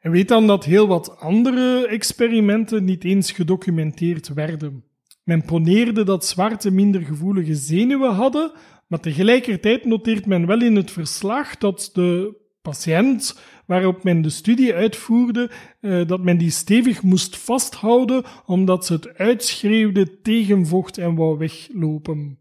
En weet dan dat heel wat andere experimenten niet eens gedocumenteerd werden. Men poneerde dat zwarte minder gevoelige zenuwen hadden, maar tegelijkertijd noteert men wel in het verslag dat de patiënt waarop men de studie uitvoerde, uh, dat men die stevig moest vasthouden omdat ze het uitschreeuwde tegen vocht en wou weglopen.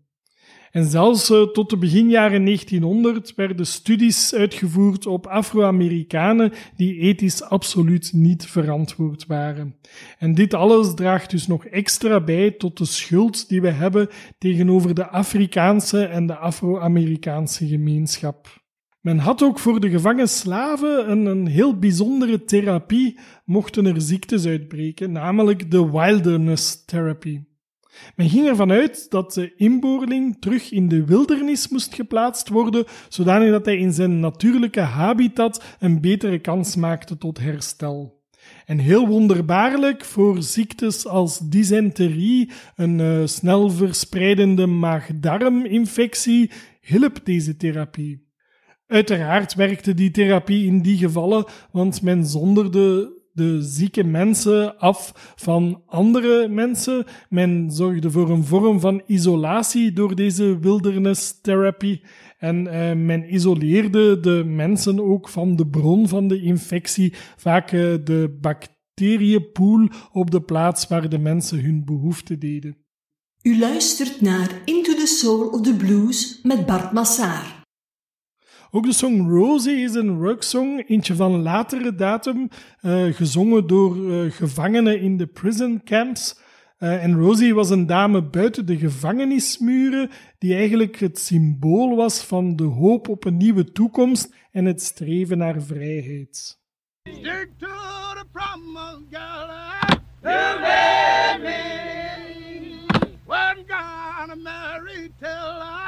En zelfs uh, tot de beginjaren 1900 werden studies uitgevoerd op Afro-Amerikanen die ethisch absoluut niet verantwoord waren. En dit alles draagt dus nog extra bij tot de schuld die we hebben tegenover de Afrikaanse en de Afro-Amerikaanse gemeenschap. Men had ook voor de gevangen slaven een, een heel bijzondere therapie, mochten er ziektes uitbreken, namelijk de wilderness therapy. Men ging ervan uit dat de inboorling terug in de wildernis moest geplaatst worden, zodanig dat hij in zijn natuurlijke habitat een betere kans maakte tot herstel. En heel wonderbaarlijk voor ziektes als dysenterie, een uh, snel verspreidende maag-darminfectie, hielp deze therapie. Uiteraard werkte die therapie in die gevallen, want men zonderde de zieke mensen af van andere mensen. Men zorgde voor een vorm van isolatie door deze wilderness therapy. En eh, men isoleerde de mensen ook van de bron van de infectie, vaak eh, de bacteriënpoel op de plaats waar de mensen hun behoefte deden. U luistert naar Into the Soul of the Blues met Bart Massaar. Ook de song Rosie is een worksong, eentje van latere datum, eh, gezongen door eh, gevangenen in de prison camps. Eh, en Rosie was een dame buiten de gevangenismuren, die eigenlijk het symbool was van de hoop op een nieuwe toekomst en het streven naar vrijheid. Stick to the gonna marry till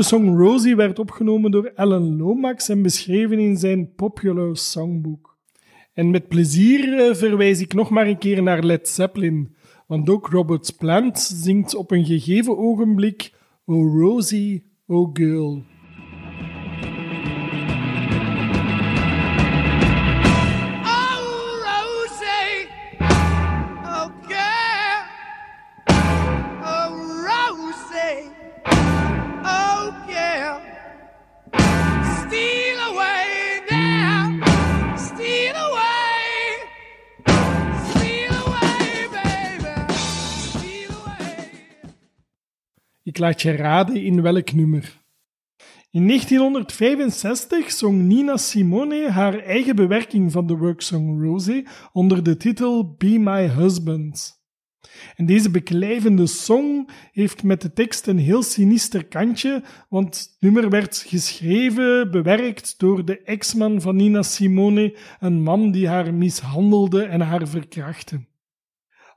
de song Rosie werd opgenomen door Alan Lomax en beschreven in zijn Popular Songbook. En met plezier eh, verwijs ik nog maar een keer naar Led Zeppelin, want ook Robert Plant zingt op een gegeven ogenblik Oh Rosie, oh girl. Laat je raden in welk nummer. In 1965 zong Nina Simone haar eigen bewerking van de worksong Rosie onder de titel Be My Husband. En deze beklijvende song heeft met de tekst een heel sinister kantje, want het nummer werd geschreven, bewerkt door de ex-man van Nina Simone, een man die haar mishandelde en haar verkrachtte.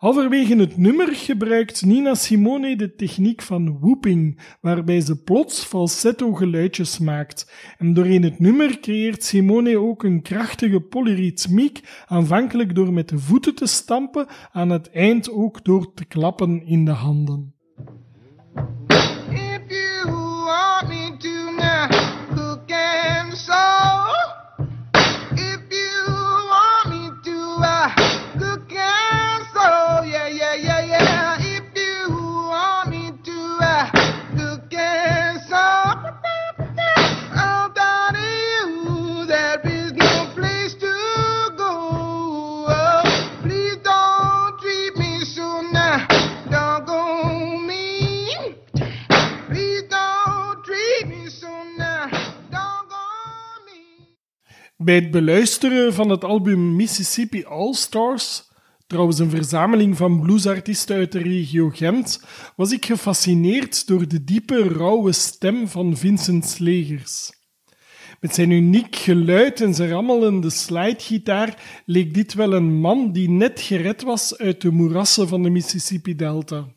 Halverwege het nummer gebruikt Nina Simone de techniek van whooping, waarbij ze plots falsetto geluidjes maakt. En doorheen het nummer creëert Simone ook een krachtige polyritmiek, aanvankelijk door met de voeten te stampen, aan het eind ook door te klappen in de handen. Bij het beluisteren van het album Mississippi All Stars, trouwens een verzameling van bluesartiesten uit de regio Gent, was ik gefascineerd door de diepe, rauwe stem van Vincent Slegers. Met zijn uniek geluid en zijn rammelende slidegitaar leek dit wel een man die net gered was uit de moerassen van de Mississippi-delta.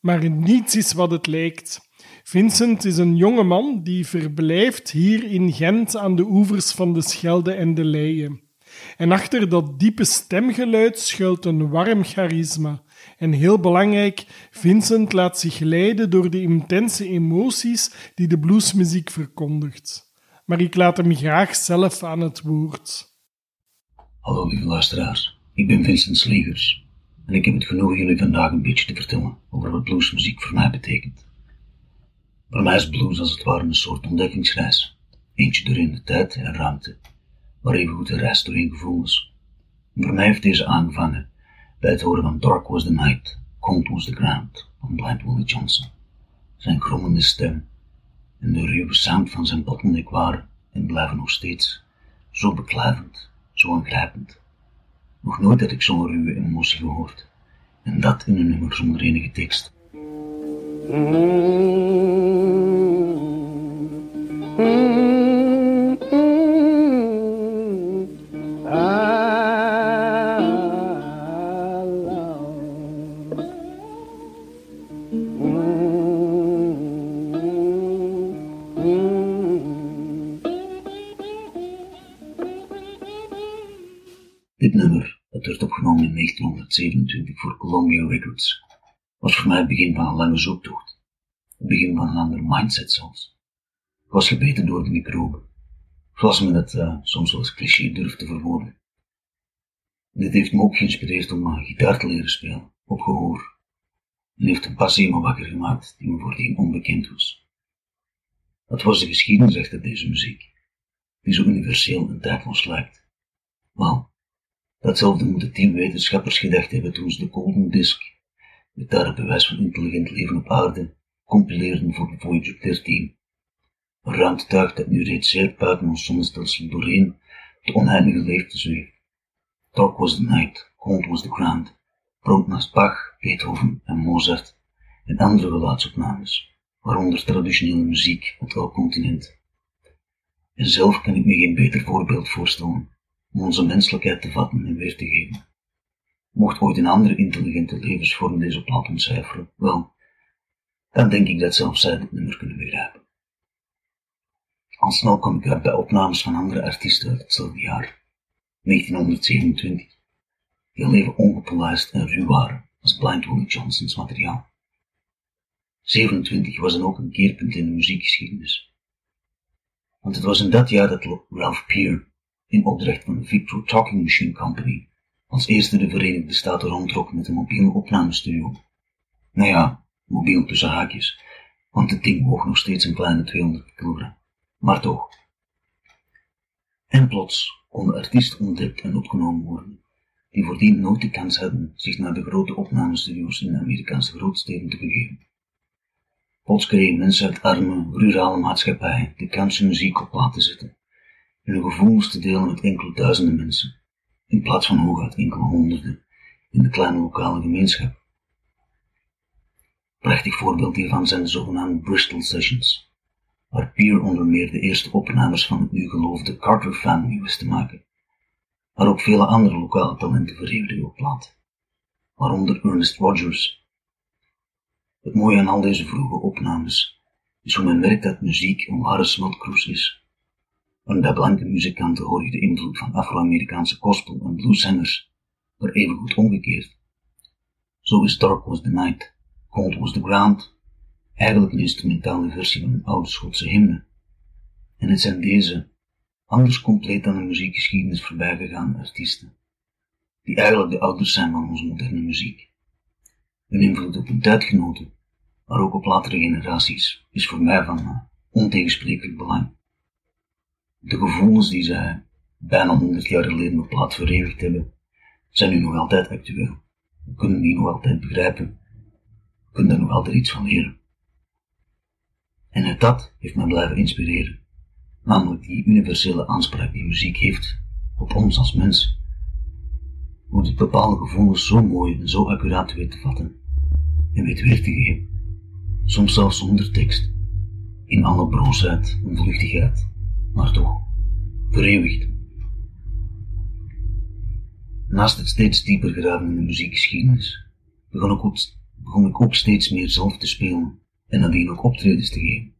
Maar niets is wat het lijkt. Vincent is een jonge man die verblijft hier in Gent aan de oevers van de Schelde en de Leie. En achter dat diepe stemgeluid schuilt een warm charisma. En heel belangrijk, Vincent laat zich leiden door de intense emoties die de bluesmuziek verkondigt. Maar ik laat hem graag zelf aan het woord. Hallo lieve luisteraars, ik ben Vincent Slegers en ik heb het genoegen jullie vandaag een beetje te vertellen over wat bluesmuziek voor mij betekent. Voor mij is blues als het ware een soort ontdekkingsreis, eentje doorheen de tijd en ruimte, maar evengoed een reis doorheen gevoelens. En voor mij heeft deze aangevangen bij het horen van Dark Was the Night, Cold Was the Ground van Blind Willie Johnson. Zijn grommende stem en de ruwe sound van zijn bottleneck waren en blijven nog steeds zo beklijvend, zo aangrijpend. Nog nooit had ik zo'n ruwe emotie gehoord. En dat in een nummer zonder enige tekst. Dit nummer dat werd opgenomen in 1927 voor Columbia Records was voor mij het begin van een lange zoektocht. Het begin van een ander mindset zelfs. Ik was gebeten door de microben, zoals men het uh, soms wel eens cliché durft te verwoorden. Dit heeft me ook geïnspireerd om uh, gitaar te leren spelen, op gehoor. En heeft een passie me wakker gemaakt die me voordien onbekend was. Wat was de geschiedenis achter deze muziek, die zo universeel en tijdloos lijkt? Wel, datzelfde moeten tien wetenschappers gedacht hebben toen ze de Golden Disk, het daar bewijs van intelligent leven op aarde, compileerden voor de Voyager 13. Een ruimtetuig dat nu reeds zeer buiten ons zonnestelsel doorheen de onheilige leefte zweeft. Dark was the night, cold was the ground, pronkt naast Bach, Beethoven en Mozart en andere geluidsopnames, waaronder traditionele muziek op elk continent. En zelf kan ik me geen beter voorbeeld voorstellen om onze menselijkheid te vatten en weer te geven. Mocht ooit een andere intelligente levensvorm deze plaat ontcijferen, wel, dan denk ik dat zelfs zij dit nummer kunnen begrijpen. Al snel kom ik uit bij opnames van andere artiesten uit hetzelfde jaar, 1927, die al even ongepolijst en ruw waren als Blind Willie Johnsons materiaal. 27 was dan ook een keerpunt in de muziekgeschiedenis. Want het was in dat jaar dat Ralph Peer, in opdracht van de Victor Talking Machine Company, als eerste de Verenigde Staten rondtrok met een mobiele opnamestudio. Nou ja, mobiel tussen haakjes, want het ding woog nog steeds een kleine 200 kilogram. Maar toch. En plots konden artiesten ontdekt en opgenomen worden, die voordien nooit de kans hadden zich naar de grote opnamestudio's in de Amerikaanse grootsteden te begeven. Plots kregen mensen uit arme, rurale maatschappij de kans hun muziek op te zetten en hun gevoelens te delen met enkele duizenden mensen, in plaats van hooguit enkele honderden in de kleine lokale gemeenschap. Prachtig voorbeeld hiervan zijn de zogenaamde Bristol Sessions, waar Peer onder meer de eerste opnames van het nu geloofde Carter Family wist te maken, maar ook vele andere lokale talenten verheerden op plaat, waaronder Ernest Rogers. Het mooie aan al deze vroege opnames is hoe men merkt dat muziek een ware smeltkroes is, en bij blanke muzikanten hoor je de invloed van Afro-Amerikaanse gospel en blueszangers, maar evengoed omgekeerd. Zo is Dark Was the Night, Cold Was the Ground, eigenlijk een instrumentale versie van een oude Schotse hymne. En het zijn deze, anders compleet aan de muziekgeschiedenis voorbijgegaande artiesten, die eigenlijk de ouders zijn van onze moderne muziek. Hun invloed op hun tijdgenoten, maar ook op latere generaties, is voor mij van uh, ontegensprekelijk belang. De gevoelens die zij bijna honderd jaar geleden op plaat verewigd hebben, zijn nu nog altijd actueel. We kunnen die nog altijd begrijpen. We kunnen daar nog altijd iets van leren. En het dat heeft mij blijven inspireren. Namelijk die universele aanspraak die muziek heeft op ons als mens. Hoe dit bepaalde gevoelens zo mooi en zo accuraat weet te vatten en weet weer te geven. Soms zelfs zonder tekst. In alle broosheid en vluchtigheid, maar toch vereeuwigd. Naast het steeds dieper graven in de muziekgeschiedenis, begon ik, ook, begon ik ook steeds meer zelf te spelen en nadien ook optredens te geven.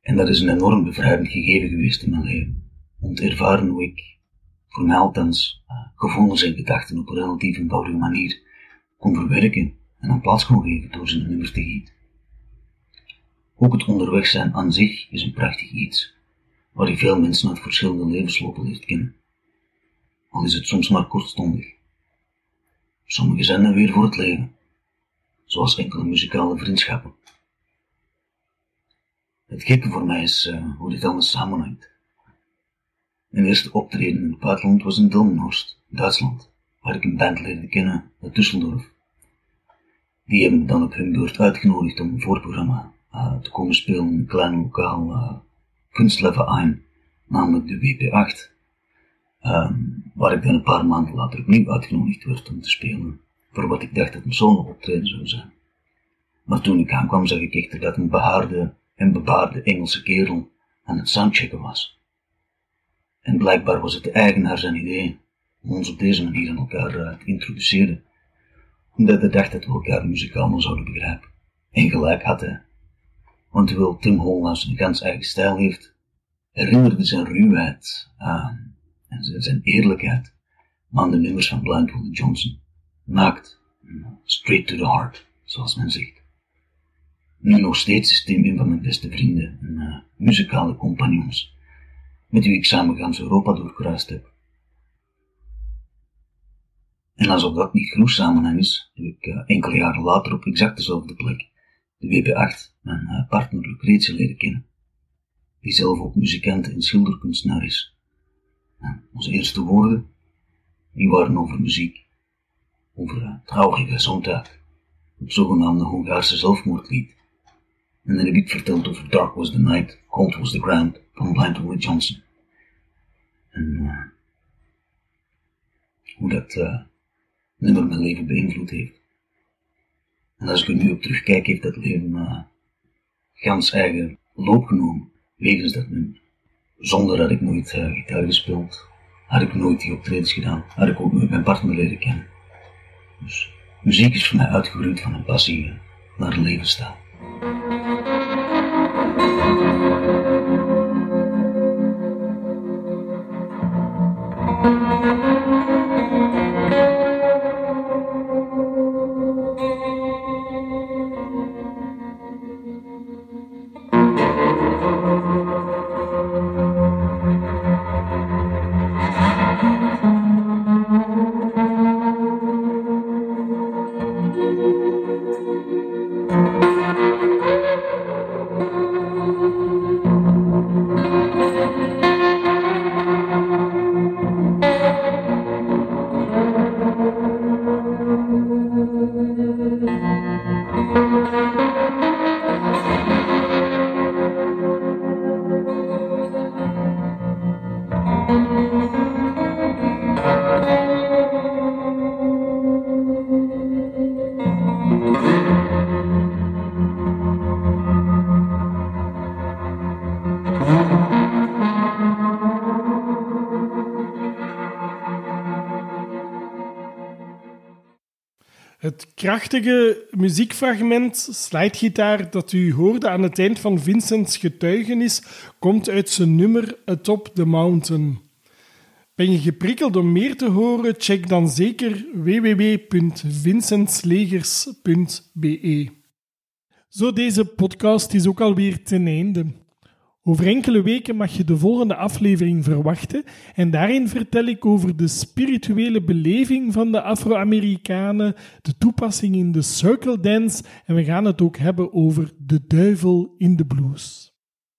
En dat is een enorm bevrijdend gegeven geweest in mijn leven, om te ervaren hoe ik, voor mij althans, gevoelens en gedachten op een relatief eenvoudige manier kon verwerken en een plaats kon geven door ze in nummers te gieten. Ook het onderweg zijn aan zich is een prachtig iets, waar je veel mensen uit verschillende levenslopen leert kennen. Al is het soms maar kortstondig. Sommigen zijn er weer voor het leven, zoals enkele muzikale vriendschappen. Het gekke voor mij is uh, hoe dit allemaal samenhangt. Mijn eerste optreden in het buitenland was in Delmenhorst, Duitsland, waar ik een band leerde kennen uit Düsseldorf. Die hebben me dan op hun beurt uitgenodigd om een voorprogramma te komen spelen in een klein lokaal uh, kunstleven namelijk de WP8, um, waar ik dan een paar maanden later opnieuw uitgenodigd werd om te spelen, voor wat ik dacht dat een solo-optreden zou zijn. Maar toen ik aankwam zag ik echter dat een behaarde en bebaarde Engelse kerel aan het soundchecken was. En blijkbaar was het de eigenaar zijn idee om ons op deze manier aan elkaar uh, te introduceren, omdat hij dacht dat we elkaar muzikaal zouden begrijpen. En gelijk had hij. Want terwijl Tim Holnaus een ganz eigen stijl heeft, herinnerde zijn ruwheid aan en zijn eerlijkheid aan de nummers van Blindfolded Johnson maakt straight to the heart, zoals men zegt. Nu nog steeds is Tim een van mijn beste vrienden en uh, muzikale compagnons, met wie ik samen Europa doorkruist heb. En alsof dat niet genoeg samenhang is, heb ik uh, enkele jaren later op exact dezelfde plek de WP8 mijn uh, partner Lucretia leren kennen, die zelf ook muzikant en schilderkunstenaar is. En onze eerste woorden, die waren over muziek, over uh, traurige zondag, het zogenaamde Hongaarse zelfmoordlied. En dan heb ik verteld over Dark Was the Night, Cold Was the Ground van Blind Willie Johnson. En uh, hoe dat uh, nummer mijn leven beïnvloed heeft. En als ik er nu op terugkijk, heeft dat leven gans eigen loop genomen, wegens dat nummer. Zonder dat ik nooit uh, gitaar gespeeld, had ik nooit die optredens gedaan, had ik ook nooit mijn partner leren kennen. Dus muziek is voor mij uitgegroeid van een passie uh, naar het leven staan. Het krachtige muziekfragment slidegitaar dat u hoorde aan het eind van Vincents getuigenis komt uit zijn nummer Atop the Mountain. Ben je geprikkeld om meer te horen? Check dan zeker www.vincentslegers.be. Zo, deze podcast is ook alweer ten einde. Over enkele weken mag je de volgende aflevering verwachten en daarin vertel ik over de spirituele beleving van de Afro-Amerikanen, de toepassing in de circle dance en we gaan het ook hebben over de duivel in de blues.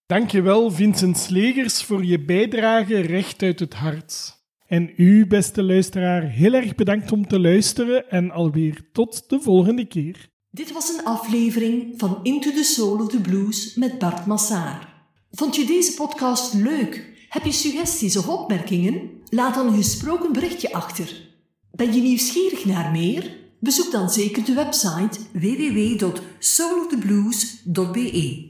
Dankjewel Vincent Slegers voor je bijdrage recht uit het hart. En u, beste luisteraar, heel erg bedankt om te luisteren en alweer tot de volgende keer. Dit was een aflevering van Into the Soul of the Blues met Bart Massaar. Vond je deze podcast leuk? Heb je suggesties of opmerkingen? Laat dan een gesproken berichtje achter. Ben je nieuwsgierig naar meer? Bezoek dan zeker de website www.souloftheblues.be.